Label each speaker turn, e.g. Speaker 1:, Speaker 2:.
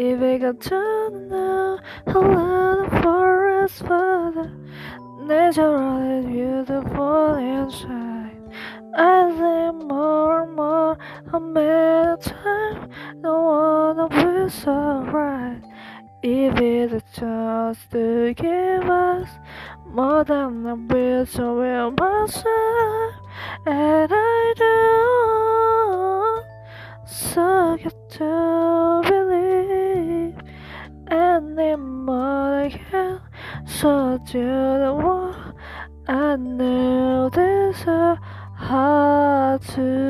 Speaker 1: I don't know a little forest further. Naturally beautiful inside. I think more and more. A time. Don't wanna be so right. If it's a chance to give us more than a bit, so will myself, and I do. So get to anymore again. So the I know this is hard to.